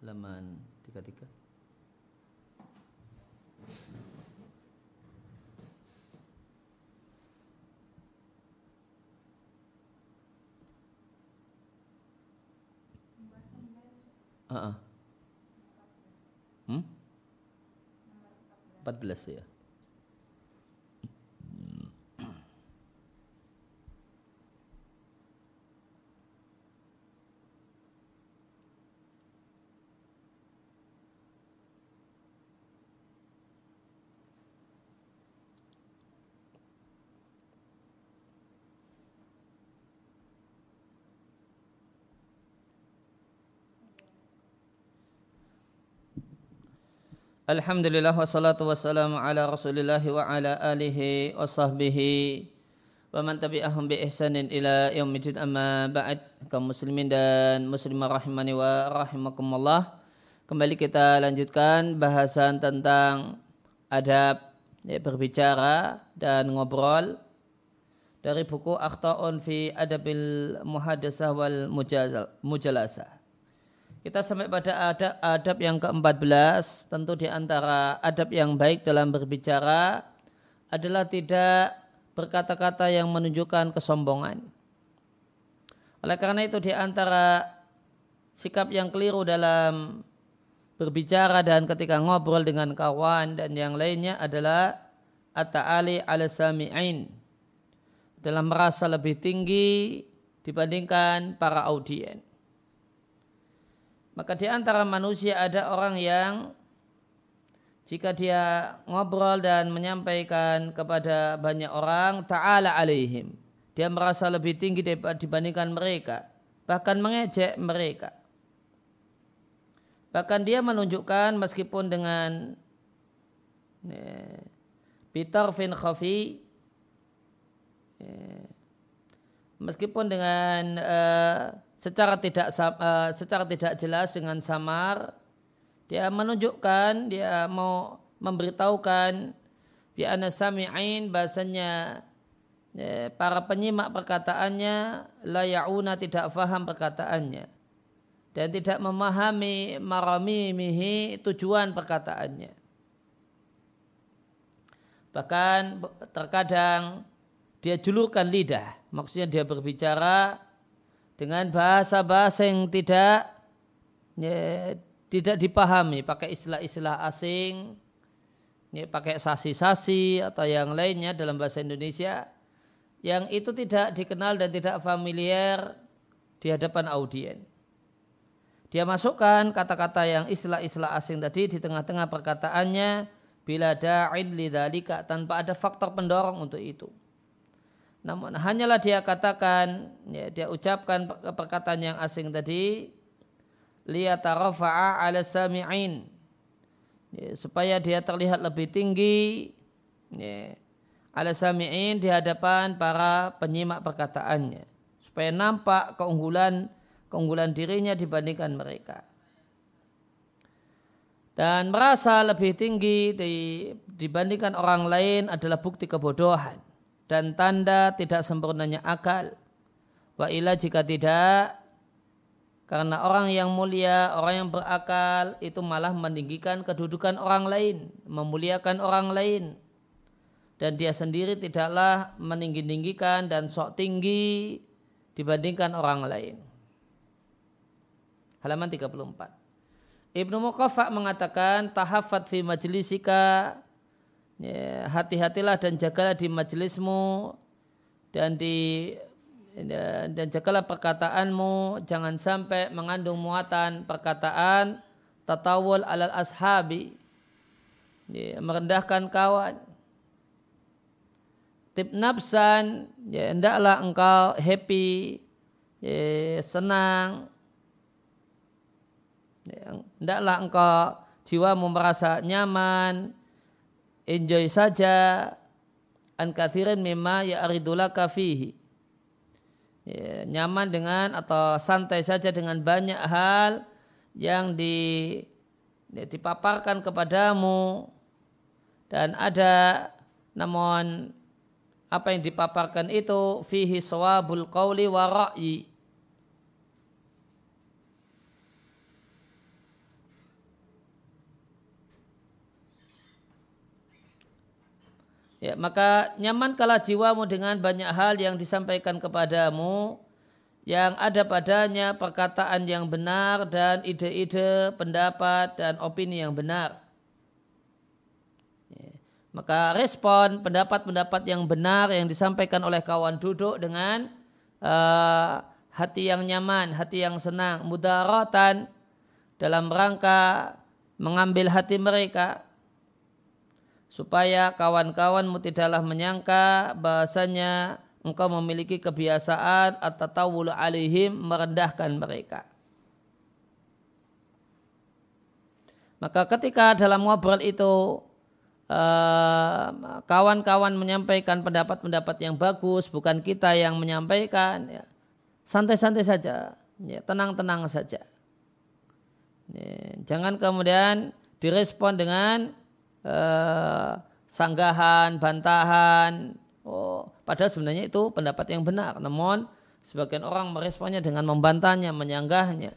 halaman 33 Uh -uh. Hmm? 14 ya. Alhamdulillah wassalatu wassalamu ala rasulillah wa ala alihi wa sahbihi wa man tabi'ahum bi ihsanin ila yaumidin amma ba'd. Kaum muslimin dan muslimah rahimani wa rahimakumullah. Kembali kita lanjutkan bahasan tentang adab ya, berbicara dan ngobrol dari buku Akhta'un fi Adabil Muhadasah wal Mujalasah kita sampai pada adab, adab yang ke-14, tentu di antara adab yang baik dalam berbicara adalah tidak berkata-kata yang menunjukkan kesombongan. Oleh karena itu di antara sikap yang keliru dalam berbicara dan ketika ngobrol dengan kawan dan yang lainnya adalah at-ta'ali ala sami'in dalam merasa lebih tinggi dibandingkan para audien. Maka di antara manusia ada orang yang jika dia ngobrol dan menyampaikan kepada banyak orang ta'ala alaihim. Dia merasa lebih tinggi dibandingkan mereka. Bahkan mengejek mereka. Bahkan dia menunjukkan meskipun dengan Peter Fin Khafi meskipun dengan uh, secara tidak uh, secara tidak jelas dengan samar dia menunjukkan dia mau memberitahukan bi sami'in bahasanya ya, para penyimak perkataannya la yauna tidak faham perkataannya. Dan tidak memahami marami-mihi tujuan perkataannya. Bahkan terkadang dia julurkan lidah. Maksudnya dia berbicara dengan bahasa-bahasa yang tidak ya, tidak dipahami pakai istilah-istilah asing ya, pakai sasi-sasi atau yang lainnya dalam bahasa Indonesia yang itu tidak dikenal dan tidak familiar di hadapan audien. Dia masukkan kata-kata yang istilah-istilah asing tadi di tengah-tengah perkataannya bila da'in lidhalika tanpa ada faktor pendorong untuk itu. Namun hanyalah dia katakan, ya, dia ucapkan perkataan yang asing tadi, liyatarafa'a ala sami'in. Ya, supaya dia terlihat lebih tinggi ya, ala sami'in di hadapan para penyimak perkataannya. Supaya nampak keunggulan keunggulan dirinya dibandingkan mereka. Dan merasa lebih tinggi dibandingkan orang lain adalah bukti kebodohan dan tanda tidak sempurnanya akal. Wa ila jika tidak, karena orang yang mulia, orang yang berakal itu malah meninggikan kedudukan orang lain, memuliakan orang lain. Dan dia sendiri tidaklah meninggi-ninggikan dan sok tinggi dibandingkan orang lain. Halaman 34. Ibnu Muqaffa mengatakan tahafat fi majlisika ya, hati-hatilah dan jagalah di majelismu dan di dan jagalah perkataanmu. Jangan sampai mengandung muatan perkataan tatawul alal ashabi. Ya, merendahkan kawan. Tip nafsan ya hendaklah engkau happy ya, senang. Ya, engkau jiwamu merasa nyaman enjoy saja. An kathirin mimma ya aridulaka fihi. Ya, nyaman dengan atau santai saja dengan banyak hal yang di, ya, dipaparkan kepadamu. Dan ada namun apa yang dipaparkan itu fihi sawabul qawli wa ra'yi Ya, maka nyaman kala jiwamu dengan banyak hal yang disampaikan kepadamu yang ada padanya perkataan yang benar dan ide-ide, pendapat dan opini yang benar. Ya, maka respon pendapat-pendapat yang benar yang disampaikan oleh kawan duduk dengan uh, hati yang nyaman, hati yang senang, mudaratan dalam rangka mengambil hati mereka supaya kawan-kawanmu tidaklah menyangka bahasanya engkau memiliki kebiasaan atau tawul alihim merendahkan mereka. Maka ketika dalam ngobrol itu eh, kawan-kawan menyampaikan pendapat-pendapat yang bagus, bukan kita yang menyampaikan, ya, santai-santai saja, ya, tenang-tenang saja. Ya, jangan kemudian direspon dengan uh, sanggahan, bantahan. Oh, padahal sebenarnya itu pendapat yang benar. Namun sebagian orang meresponnya dengan membantahnya, menyanggahnya.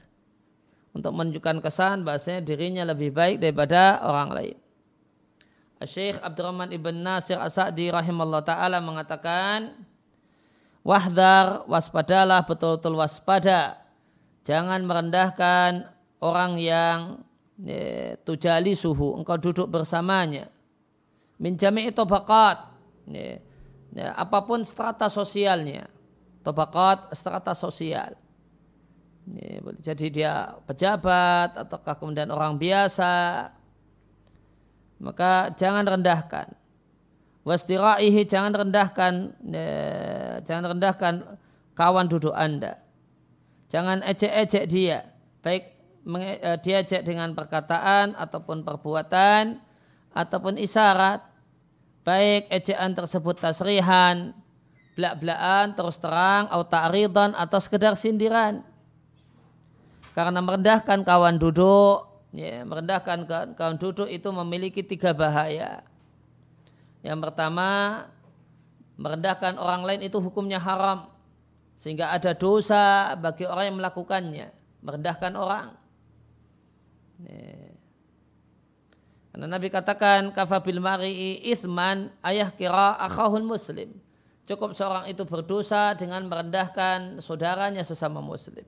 Untuk menunjukkan kesan bahasanya dirinya lebih baik daripada orang lain. Syekh Abdurrahman Ibn Nasir As-Sa'di rahimahullah ta'ala mengatakan Wahdar waspadalah betul-betul waspada Jangan merendahkan orang yang ya, tujali suhu engkau duduk bersamanya. Min jami'i tabaqat. Ya, ya, apa pun strata sosialnya. Tabaqat strata sosial. Jadi dia pejabat ataukah kemudian orang biasa. Maka jangan rendahkan. Wastiraihi jangan rendahkan jangan rendahkan kawan duduk anda. Jangan ejek-ejek dia. Baik Eh, diajak dengan perkataan ataupun perbuatan ataupun isyarat baik ejaan tersebut tasrihan belak-belakan terus terang atau ta'ridan atau sekedar sindiran. Karena merendahkan kawan duduk ya, merendahkan kawan duduk itu memiliki tiga bahaya. Yang pertama merendahkan orang lain itu hukumnya haram sehingga ada dosa bagi orang yang melakukannya merendahkan orang karena Nabi katakan kafabil mari'i ithman ayah kira akhahun muslim. Cukup seorang itu berdosa dengan merendahkan saudaranya sesama muslim.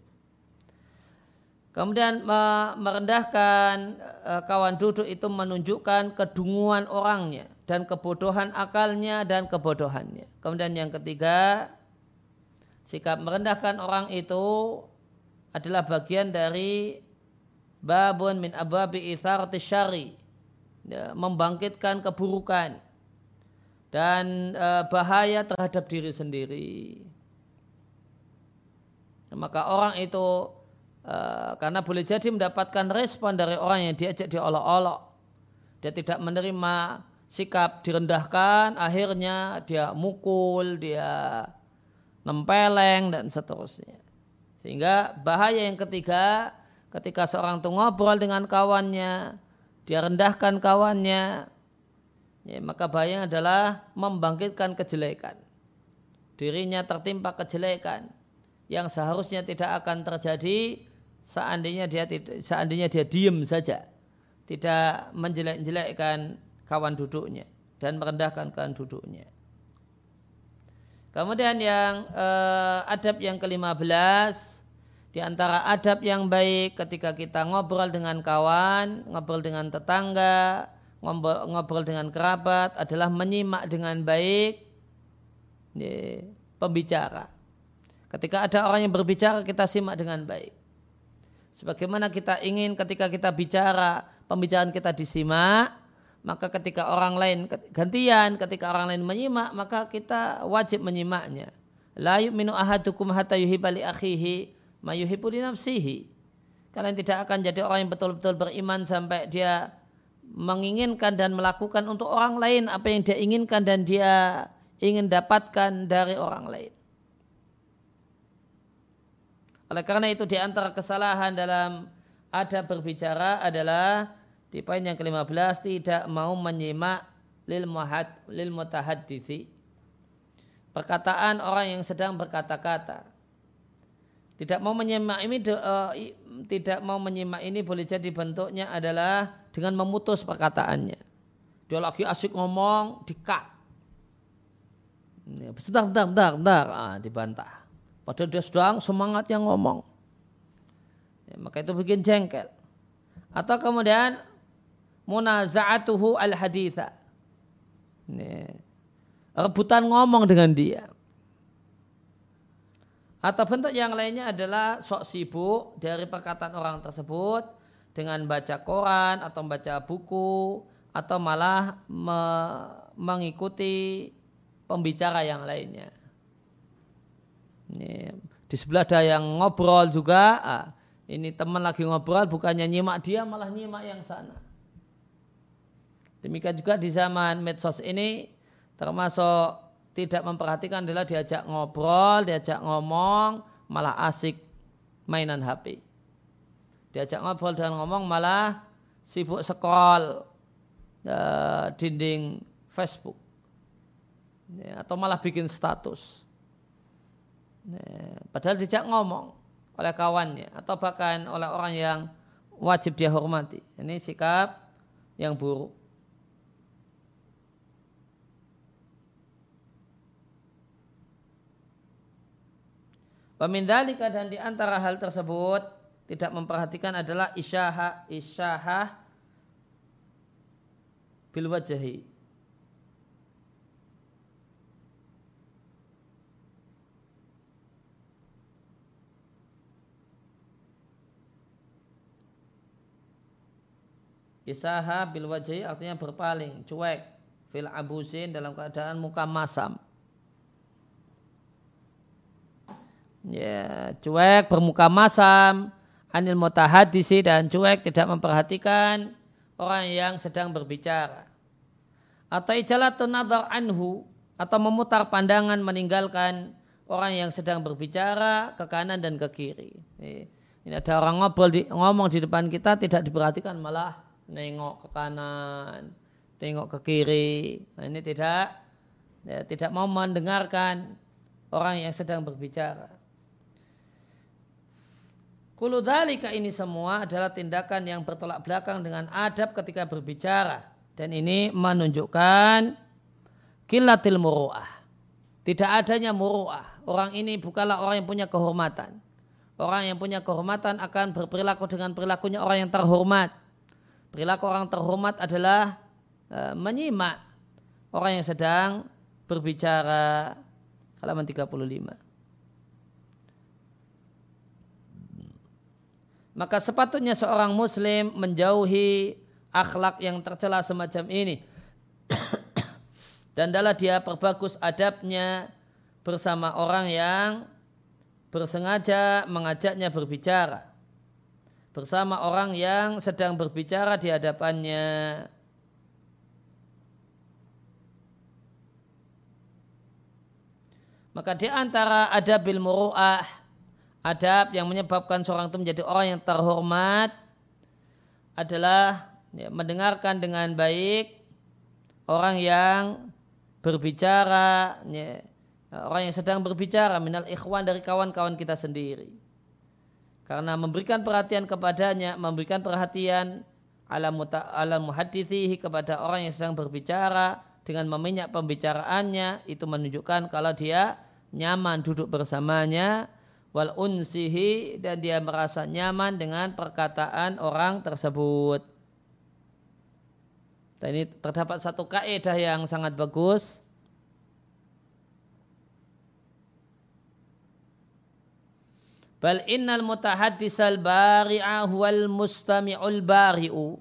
Kemudian merendahkan e, kawan duduk itu menunjukkan kedunguan orangnya dan kebodohan akalnya dan kebodohannya. Kemudian yang ketiga, sikap merendahkan orang itu adalah bagian dari babun min ababi itharati syari ya, membangkitkan keburukan dan e, bahaya terhadap diri sendiri. Maka orang itu e, karena boleh jadi mendapatkan respon dari orang yang diajak diolok-olok dia tidak menerima sikap direndahkan akhirnya dia mukul dia nempeleng dan seterusnya. Sehingga bahaya yang ketiga ketika seorang itu ngobrol dengan kawannya, dia rendahkan kawannya, ya, maka bahaya adalah membangkitkan kejelekan. Dirinya tertimpa kejelekan yang seharusnya tidak akan terjadi seandainya dia tidak, seandainya dia diam saja, tidak menjelek-jelekkan kawan duduknya dan merendahkan kawan duduknya. Kemudian yang eh, adab yang kelima belas di antara adab yang baik ketika kita ngobrol dengan kawan, ngobrol dengan tetangga, ngobrol, ngobrol dengan kerabat adalah menyimak dengan baik pembicara. Ketika ada orang yang berbicara kita simak dengan baik. Sebagaimana kita ingin ketika kita bicara pembicaraan kita disimak, maka ketika orang lain gantian, ketika orang lain menyimak, maka kita wajib menyimaknya. La yu'minu ahadukum hatta yuhibali akhihi mayuhibu nafsihi. Kalian tidak akan jadi orang yang betul-betul beriman sampai dia menginginkan dan melakukan untuk orang lain apa yang dia inginkan dan dia ingin dapatkan dari orang lain. Oleh karena itu di antara kesalahan dalam ada berbicara adalah di poin yang ke-15 tidak mau menyimak lil muhad lil mutahadditsi perkataan orang yang sedang berkata-kata tidak mau menyimak ini uh, tidak mau menyimak ini boleh jadi bentuknya adalah dengan memutus perkataannya. Dia lagi asik ngomong, dikat. Ya, bentar, bentar, bentar. Ah, dibantah. Padahal dia sedang semangat yang ngomong. Ya, maka itu bikin jengkel. Atau kemudian munaza'atuhu al-haditha. Rebutan ngomong dengan dia. Atau bentuk yang lainnya adalah sok sibuk dari perkataan orang tersebut dengan baca koran atau baca buku atau malah me mengikuti pembicara yang lainnya. Ini, di sebelah ada yang ngobrol juga, ah, ini teman lagi ngobrol bukannya nyimak dia malah nyimak yang sana. Demikian juga di zaman medsos ini termasuk tidak memperhatikan adalah diajak ngobrol, diajak ngomong, malah asik mainan HP. Diajak ngobrol dan ngomong malah sibuk scroll uh, dinding Facebook. Ya, atau malah bikin status. Ya, padahal diajak ngomong oleh kawannya atau bahkan oleh orang yang wajib dia hormati. Ini sikap yang buruk. Pemindalika dan di antara hal tersebut tidak memperhatikan adalah isyaha isyahah bil wajahi. Isaha bil wajahi artinya berpaling, cuek, fil abusin dalam keadaan muka masam. Ya, cuek bermuka masam anil mutahadisi dan cuek tidak memperhatikan orang yang sedang berbicara atau ijalatun nadar anhu atau memutar pandangan meninggalkan orang yang sedang berbicara ke kanan dan ke kiri. Ini ada orang ngobrol di, ngomong di depan kita tidak diperhatikan malah nengok ke kanan, tengok ke kiri. Nah, ini tidak ya, tidak mau mendengarkan orang yang sedang berbicara. Kuludhalika ini semua adalah tindakan yang bertolak belakang dengan adab ketika berbicara. Dan ini menunjukkan kilatil muru'ah. Tidak adanya muru'ah. Orang ini bukanlah orang yang punya kehormatan. Orang yang punya kehormatan akan berperilaku dengan perilakunya orang yang terhormat. Perilaku orang terhormat adalah e, menyimak orang yang sedang berbicara. Halaman 35. Maka sepatutnya seorang muslim menjauhi akhlak yang tercela semacam ini. Dan adalah dia perbagus adabnya bersama orang yang bersengaja mengajaknya berbicara. Bersama orang yang sedang berbicara di hadapannya. Maka di antara adabil muru'ah adab yang menyebabkan seorang itu menjadi orang yang terhormat adalah ya, mendengarkan dengan baik orang yang berbicara, ya, orang yang sedang berbicara minal ikhwan dari kawan-kawan kita sendiri. Karena memberikan perhatian kepadanya, memberikan perhatian alam alam muhadithihi kepada orang yang sedang berbicara dengan meminyak pembicaraannya itu menunjukkan kalau dia nyaman duduk bersamanya wal unsihi dan dia merasa nyaman dengan perkataan orang tersebut. Dan ini terdapat satu kaidah yang sangat bagus. Bal innal mutahaddisal bari'ah wal mustami'ul bari'u.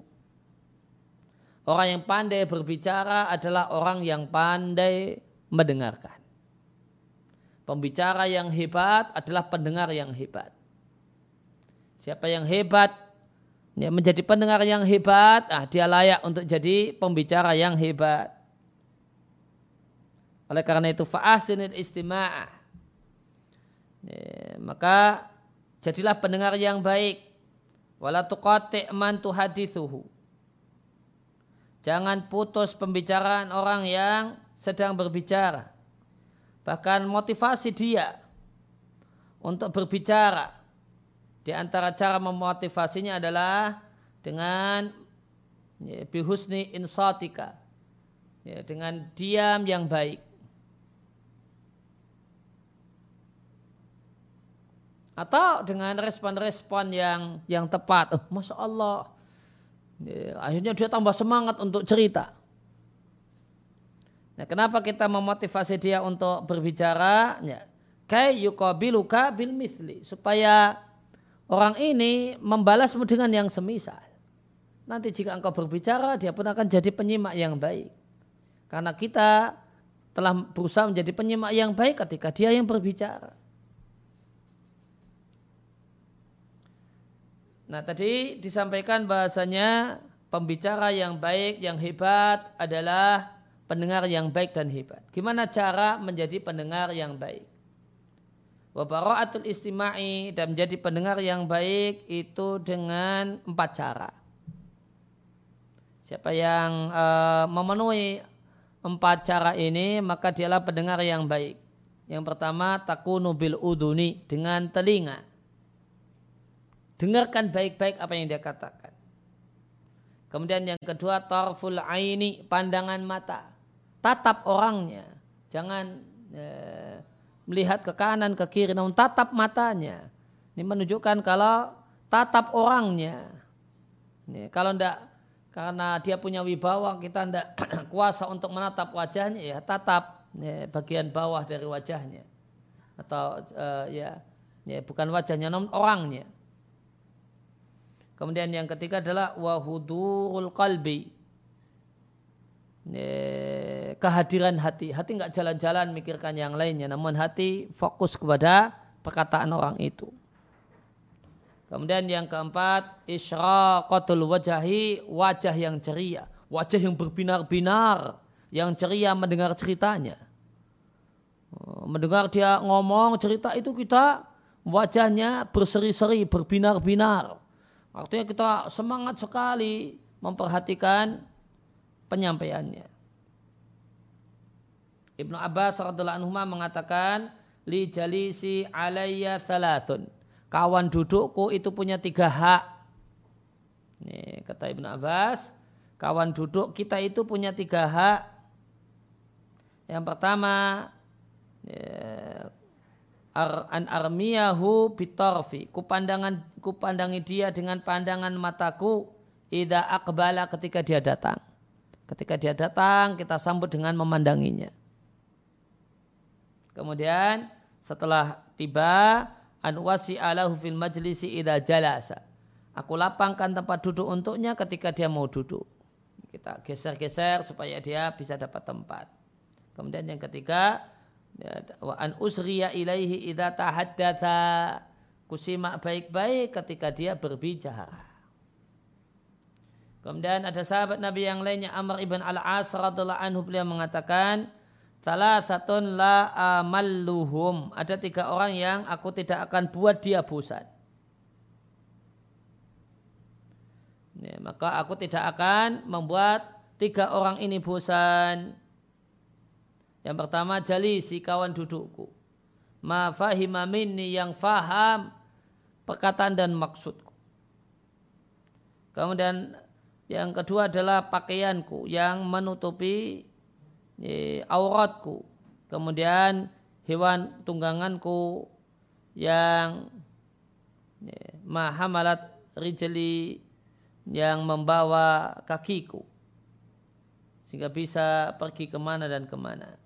Orang yang pandai berbicara adalah orang yang pandai mendengarkan. Pembicara yang hebat adalah pendengar yang hebat. Siapa yang hebat ya, menjadi pendengar yang hebat, ah, dia layak untuk jadi pembicara yang hebat. Oleh karena itu fa'asinil istima'ah. Ya, maka jadilah pendengar yang baik. Wala tuqati' man tuhadithuhu. Jangan putus pembicaraan orang yang sedang berbicara bahkan motivasi dia untuk berbicara. Di antara cara memotivasinya adalah dengan ya, bihusni insatika, ya, dengan diam yang baik. Atau dengan respon-respon yang yang tepat. Oh, Masya Allah. Ya, akhirnya dia tambah semangat untuk cerita. Nah, kenapa kita memotivasi dia untuk berbicara? Ya, kai yukabiluka bil mithli. Supaya orang ini membalasmu dengan yang semisal. Nanti jika engkau berbicara, dia pun akan jadi penyimak yang baik. Karena kita telah berusaha menjadi penyimak yang baik ketika dia yang berbicara. Nah tadi disampaikan bahasanya pembicara yang baik, yang hebat adalah pendengar yang baik dan hebat. Gimana cara menjadi pendengar yang baik? Wabara'atul istima'i dan menjadi pendengar yang baik itu dengan empat cara. Siapa yang uh, memenuhi empat cara ini maka dialah pendengar yang baik. Yang pertama takunu bil uduni dengan telinga. Dengarkan baik-baik apa yang dia katakan. Kemudian yang kedua tarful aini, pandangan mata. Tatap orangnya. Jangan eh, melihat ke kanan, ke kiri, namun tatap matanya. Ini menunjukkan kalau tatap orangnya. Ini, kalau tidak karena dia punya wibawa, kita tidak kuasa untuk menatap wajahnya, ya tatap ya, bagian bawah dari wajahnya. Atau uh, ya, ya bukan wajahnya, namun orangnya. Kemudian yang ketiga adalah wahudurul qalbi. Kehadiran hati. Hati nggak jalan-jalan mikirkan yang lainnya. Namun hati fokus kepada perkataan orang itu. Kemudian yang keempat, isyraqatul wajahi, wajah yang ceria. Wajah yang berbinar-binar, yang ceria mendengar ceritanya. Mendengar dia ngomong cerita itu kita wajahnya berseri-seri, berbinar-binar. Artinya kita semangat sekali memperhatikan penyampaiannya. Ibnu Abbas radhiallahu anhu mengatakan li jalisi alayya thalathun. Kawan dudukku itu punya tiga hak. Ini kata Ibnu Abbas, kawan duduk kita itu punya tiga hak. Yang pertama, ya, ar, an armiyahu bitarfi kupandangan kupandangi dia dengan pandangan mataku ida akbala ketika dia datang ketika dia datang kita sambut dengan memandanginya. Kemudian setelah tiba an wasi alahu fil majlisi ida jalasa. Aku lapangkan tempat duduk untuknya ketika dia mau duduk. Kita geser-geser supaya dia bisa dapat tempat. Kemudian yang ketiga Ya, wa an usriya ilaihi idza tahaddatha kusimak baik-baik ketika dia berbicara. Kemudian ada sahabat Nabi yang lainnya Amr ibn al-As radhiallahu anhu beliau mengatakan salah satu la amalluhum ada tiga orang yang aku tidak akan buat dia bosan. Ya, maka aku tidak akan membuat tiga orang ini bosan. Yang pertama jali si kawan dudukku. Ma fahima minni yang faham perkataan dan maksudku. Kemudian yang kedua adalah pakaianku yang menutupi auratku. Kemudian hewan tungganganku yang mahamalat rijli yang membawa kakiku sehingga bisa pergi ke mana dan ke mana.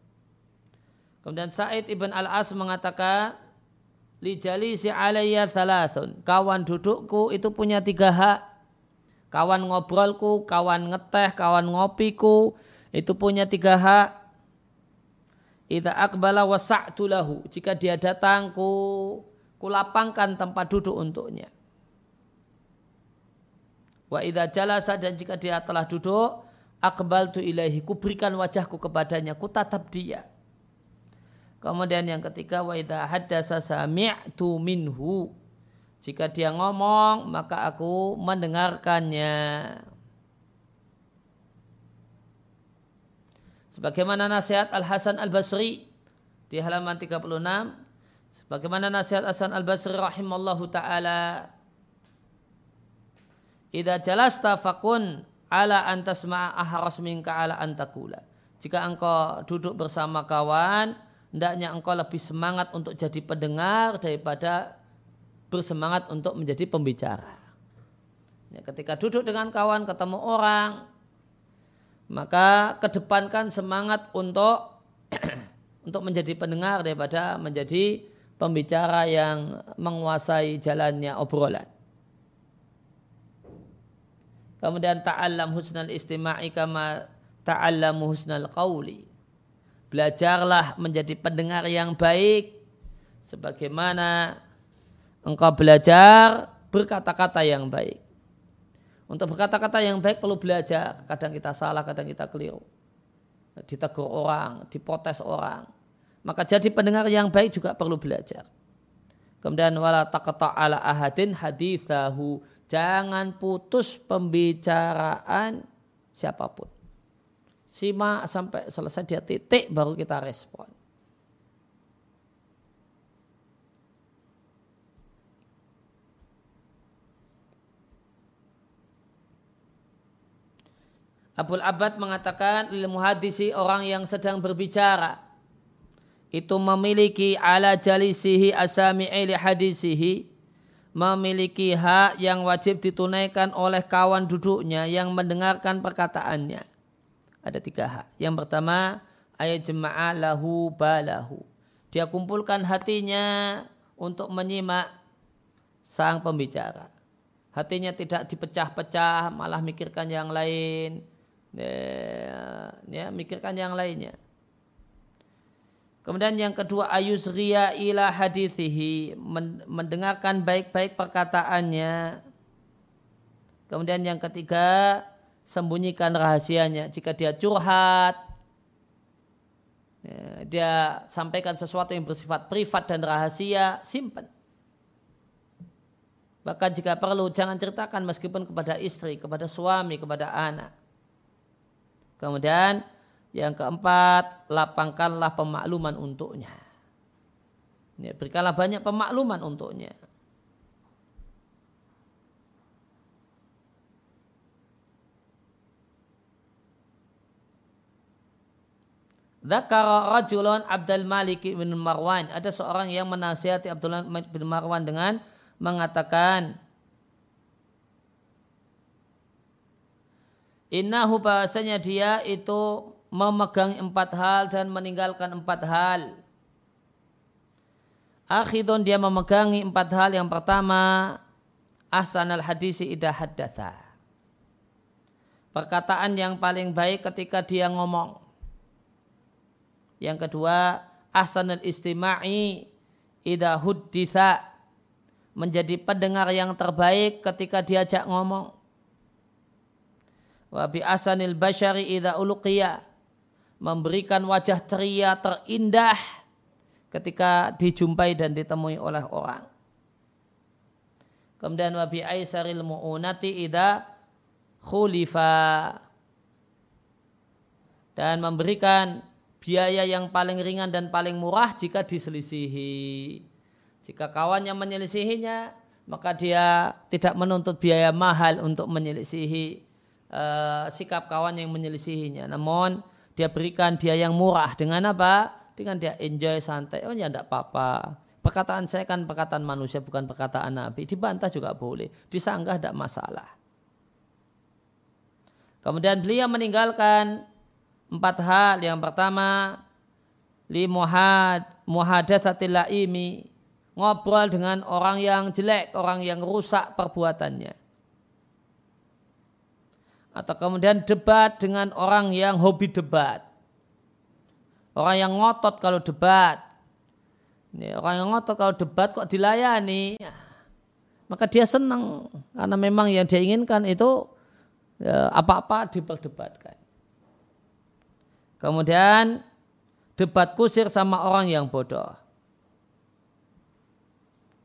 Kemudian Said ibn al-As mengatakan, Li jalisi alayya thalathun. Kawan dudukku itu punya tiga hak. Kawan ngobrolku, kawan ngeteh, kawan ngopiku, itu punya tiga hak. Ida akbala wasa'tu lahu. Jika dia datang, ku, lapangkan tempat duduk untuknya. Wa idha jalasa dan jika dia telah duduk, akbal tu ilahi. Ku berikan wajahku kepadanya, ku tatap dia. Kemudian yang ketiga wa idza haddasa sami'tu minhu. Jika dia ngomong maka aku mendengarkannya. Sebagaimana nasihat Al Hasan Al Basri di halaman 36 sebagaimana nasihat Hasan Al Basri rahimallahu taala Idza jalasta fakun ala antasma'a ahras minka ala antakula. Jika engkau duduk bersama kawan, hendaknya engkau lebih semangat untuk jadi pendengar daripada bersemangat untuk menjadi pembicara. Ya, ketika duduk dengan kawan, ketemu orang, maka kedepankan semangat untuk untuk menjadi pendengar daripada menjadi pembicara yang menguasai jalannya obrolan. Kemudian ta'allam husnal istima'i kama ta'allamu husnal qawli. Belajarlah menjadi pendengar yang baik sebagaimana engkau belajar berkata-kata yang baik. Untuk berkata-kata yang baik perlu belajar. Kadang kita salah, kadang kita keliru. Ditegur orang, dipotes orang maka jadi pendengar yang baik juga perlu belajar. Kemudian wala taqta ala ahadin hadithahu. Jangan putus pembicaraan siapa pun. Simak sampai selesai dia titik baru kita respon. Abul Abad mengatakan ilmu hadisi orang yang sedang berbicara itu memiliki ala jalisihi asami'i li hadisihi memiliki hak yang wajib ditunaikan oleh kawan duduknya yang mendengarkan perkataannya. Ada tiga hak. Yang pertama, ayat jemaah lahu balahu. Dia kumpulkan hatinya untuk menyimak sang pembicara. Hatinya tidak dipecah-pecah, malah mikirkan yang lain. Ya, ya mikirkan yang lainnya. Kemudian yang kedua ayuzriya ila hadithihi mendengarkan baik-baik perkataannya. Kemudian yang ketiga sembunyikan rahasianya. Jika dia curhat, ya, dia sampaikan sesuatu yang bersifat privat dan rahasia, simpan. Bahkan jika perlu jangan ceritakan meskipun kepada istri, kepada suami, kepada anak. Kemudian yang keempat, lapangkanlah pemakluman untuknya. Ya, berikanlah banyak pemakluman untuknya. Zakara rajulun Abdul Malik bin Marwan. Ada seorang yang menasihati Abdullah bin Marwan dengan mengatakan, Innahu bahasanya dia itu memegang empat hal dan meninggalkan empat hal. Akhidun dia memegangi empat hal. Yang pertama, ahsan al hadisi idah haddatha. Perkataan yang paling baik ketika dia ngomong. Yang kedua, ahsan al istima'i idah hudditha. Menjadi pendengar yang terbaik ketika diajak ngomong. Wa bi asanil bashari idha uluqiyah memberikan wajah ceria terindah ketika dijumpai dan ditemui oleh orang. Kemudian wabi aisaril mu'unati ida khulifa dan memberikan biaya yang paling ringan dan paling murah jika diselisihi. Jika kawannya menyelisihinya, maka dia tidak menuntut biaya mahal untuk menyelisihi uh, sikap kawan yang menyelisihinya. Namun dia berikan dia yang murah dengan apa? Dengan dia enjoy santai. Oh ya tidak apa-apa. Perkataan saya kan perkataan manusia bukan perkataan Nabi. Dibantah juga boleh. Disanggah tidak masalah. Kemudian beliau meninggalkan empat hal. Yang pertama, li muhad muhadatsatil ngobrol dengan orang yang jelek, orang yang rusak perbuatannya atau kemudian debat dengan orang yang hobi debat. Orang yang ngotot kalau debat. orang yang ngotot kalau debat kok dilayani. Maka dia senang karena memang yang dia inginkan itu ya, apa-apa diperdebatkan. Kemudian debat kusir sama orang yang bodoh.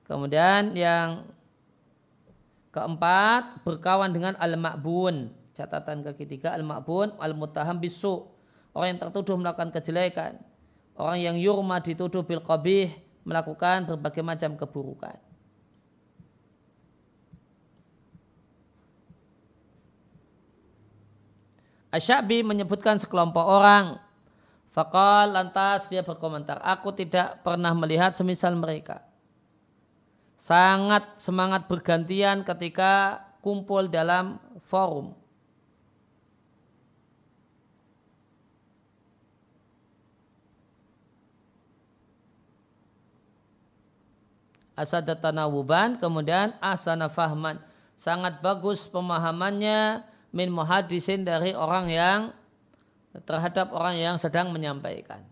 Kemudian yang keempat berkawan dengan al-ma'bun Catatan ketiga al-ma'bun al-muttaham bisu. Orang yang tertuduh melakukan kejelekan. Orang yang yurma dituduh bil qabih melakukan berbagai macam keburukan. Asyabi menyebutkan sekelompok orang. Fakal lantas dia berkomentar, aku tidak pernah melihat semisal mereka. sangat semangat bergantian ketika kumpul dalam forum. Asada tanawuban, kemudian asana fahman. Sangat bagus pemahamannya min muhadisin dari orang yang terhadap orang yang sedang menyampaikan.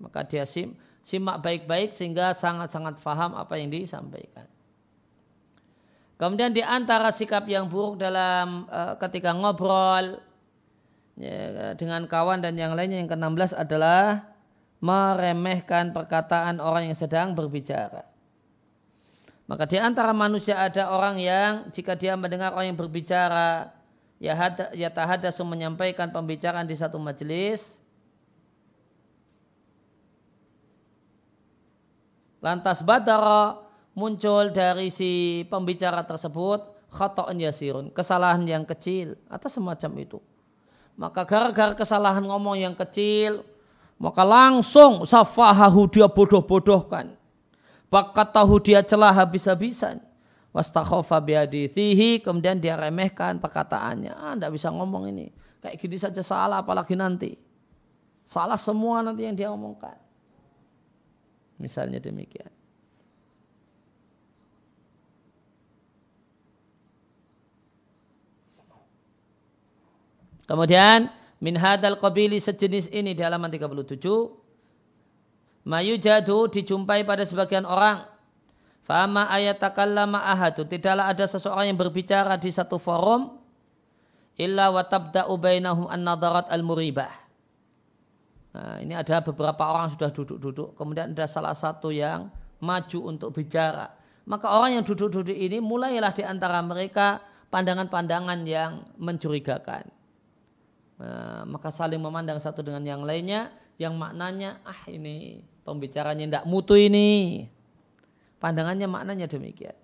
Maka dia sim, simak baik-baik sehingga sangat-sangat faham apa yang disampaikan. Kemudian di antara sikap yang buruk dalam uh, ketika ngobrol ya, dengan kawan dan yang lainnya yang ke-16 adalah meremehkan perkataan orang yang sedang berbicara. Maka di antara manusia ada orang yang jika dia mendengar orang yang berbicara ya hada, ya tahadasu menyampaikan pembicaraan di satu majelis lantas badara muncul dari si pembicara tersebut khata'un yasirun kesalahan yang kecil atau semacam itu. Maka gara-gara kesalahan ngomong yang kecil maka langsung safahahu dia bodoh-bodohkan bakat tahu dia celah habis-habisan. Wastakhofa biadithihi, kemudian dia remehkan perkataannya. Ah, tidak bisa ngomong ini. Kayak gini saja salah, apalagi nanti. Salah semua nanti yang dia omongkan. Misalnya demikian. Kemudian min hadal qabili sejenis ini di halaman 37 Mayu jadu dijumpai pada sebagian orang. Fama ayat takallama ahadu. Tidaklah ada seseorang yang berbicara di satu forum. Illa wa tabda'u bainahum an-nadarat al-muribah. Nah, ini ada beberapa orang sudah duduk-duduk. Kemudian ada salah satu yang maju untuk bicara. Maka orang yang duduk-duduk ini mulailah di antara mereka pandangan-pandangan yang mencurigakan. Nah, maka saling memandang satu dengan yang lainnya yang maknanya ah ini pembicaranya tidak mutu ini. Pandangannya maknanya demikian.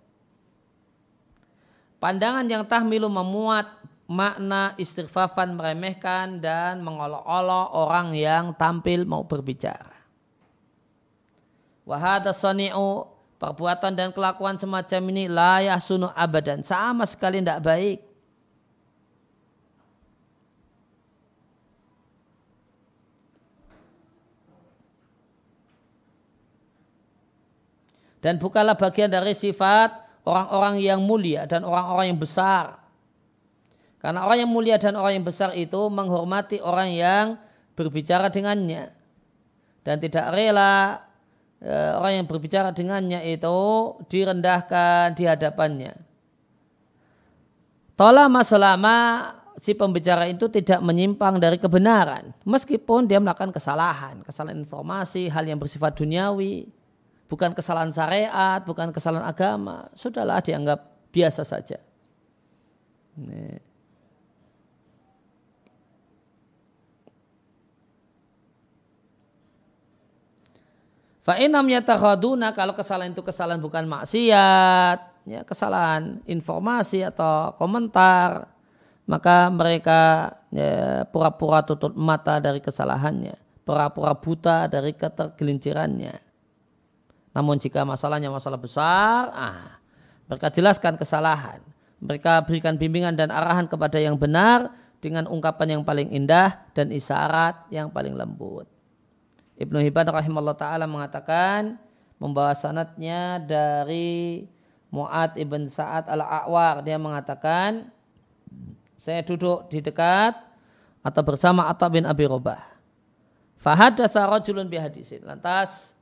Pandangan yang tahmilu memuat makna istighfafan meremehkan dan mengolok-olok orang yang tampil mau berbicara. Wahada soni'u perbuatan dan kelakuan semacam ini layah sunu abadan sama sekali tidak baik. Dan bukanlah bagian dari sifat orang-orang yang mulia dan orang-orang yang besar. Karena orang yang mulia dan orang yang besar itu menghormati orang yang berbicara dengannya dan tidak rela e, orang yang berbicara dengannya itu direndahkan di hadapannya. Tolama selama si pembicara itu tidak menyimpang dari kebenaran meskipun dia melakukan kesalahan, kesalahan informasi, hal yang bersifat duniawi, bukan kesalahan syariat, bukan kesalahan agama, sudahlah dianggap biasa saja. Ini. Fa'inam yatakhaduna kalau kesalahan itu kesalahan bukan maksiat, ya kesalahan informasi atau komentar, maka mereka ya, pura-pura tutup mata dari kesalahannya, pura-pura buta dari ketergelincirannya. Namun jika masalahnya masalah besar, ah, mereka jelaskan kesalahan. Mereka berikan bimbingan dan arahan kepada yang benar dengan ungkapan yang paling indah dan isyarat yang paling lembut. Ibnu Hibban rahimahullah ta'ala mengatakan membawa sanatnya dari Mu'ad ibn Sa'ad al-A'war. Dia mengatakan, saya duduk di dekat atau bersama Atta bin Abi Robah. Fahadasa rajulun bihadisin. Lantas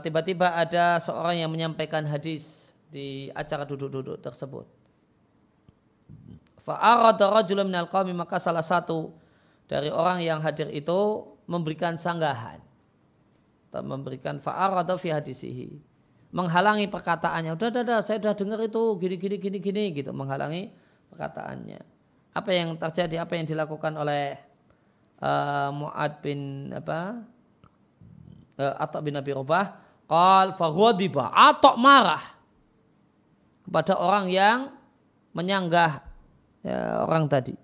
tiba-tiba uh, ada seorang yang menyampaikan hadis di acara duduk-duduk tersebut. Maka salah satu dari orang yang hadir itu memberikan sanggahan. Atau memberikan fa'arada fi hadisihi. Menghalangi perkataannya. Udah, udah, udah, saya udah dengar itu gini, gini, gini, gini, gitu. Menghalangi perkataannya. Apa yang terjadi, apa yang dilakukan oleh uh, Mu'ad bin apa uh, Atta bin Abi Robah qal faghadiba. Atta marah kepada orang yang menyanggah ya, orang tadi.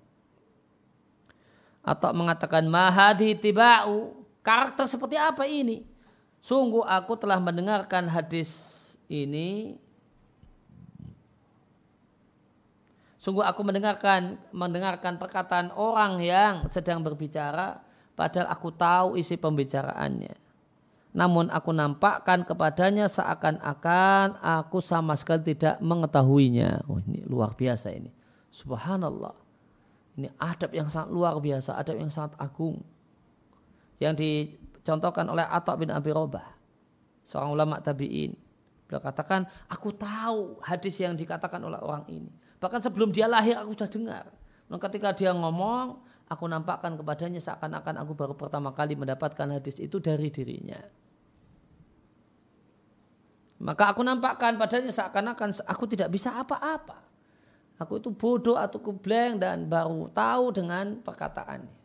Atau mengatakan mahadi tibau. Karakter seperti apa ini? Sungguh aku telah mendengarkan hadis ini. Sungguh aku mendengarkan mendengarkan perkataan orang yang sedang berbicara padahal aku tahu isi pembicaraannya. Namun aku nampakkan kepadanya seakan-akan aku sama sekali tidak mengetahuinya. Oh, ini luar biasa ini. Subhanallah. Ini adab yang sangat luar biasa, adab yang sangat agung. Yang dicontohkan oleh Atta bin Abi Robah. Seorang ulama tabi'in. Beliau katakan, aku tahu hadis yang dikatakan oleh orang ini Bahkan sebelum dia lahir aku sudah dengar. Dan ketika dia ngomong, aku nampakkan kepadanya seakan-akan aku baru pertama kali mendapatkan hadis itu dari dirinya. Maka aku nampakkan padanya seakan-akan aku tidak bisa apa-apa. Aku itu bodoh atau kubleng dan baru tahu dengan perkataannya.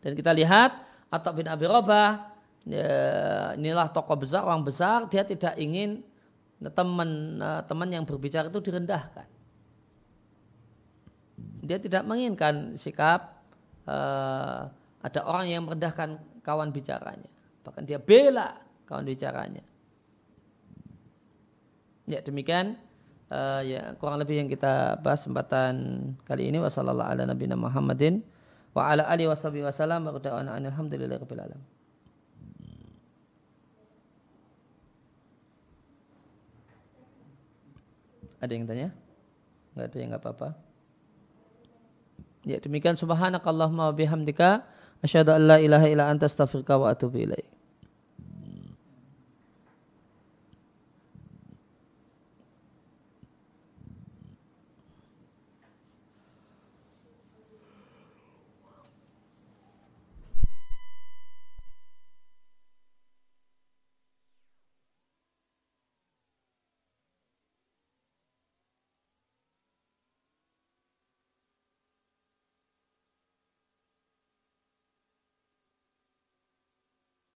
Dan kita lihat Atta bin Abi Robah ya, inilah tokoh besar orang besar dia tidak ingin teman eh, teman yang berbicara itu direndahkan. Dia tidak menginginkan sikap uh, ada orang yang merendahkan kawan bicaranya. Bahkan dia bela kawan bicaranya. Ya demikian uh, ya kurang lebih yang kita bahas kesempatan kali ini wasallallahu ala nabiyina Muhammadin wa ala alihi wasallam wa qada'ana alhamdulillahirabbil alamin Ada yang tanya? Enggak ada yang enggak apa-apa. Ya demikian subhanakallahumma wa bihamdika asyhadu an la ilaha illa anta astaghfiruka wa atubu ilaik.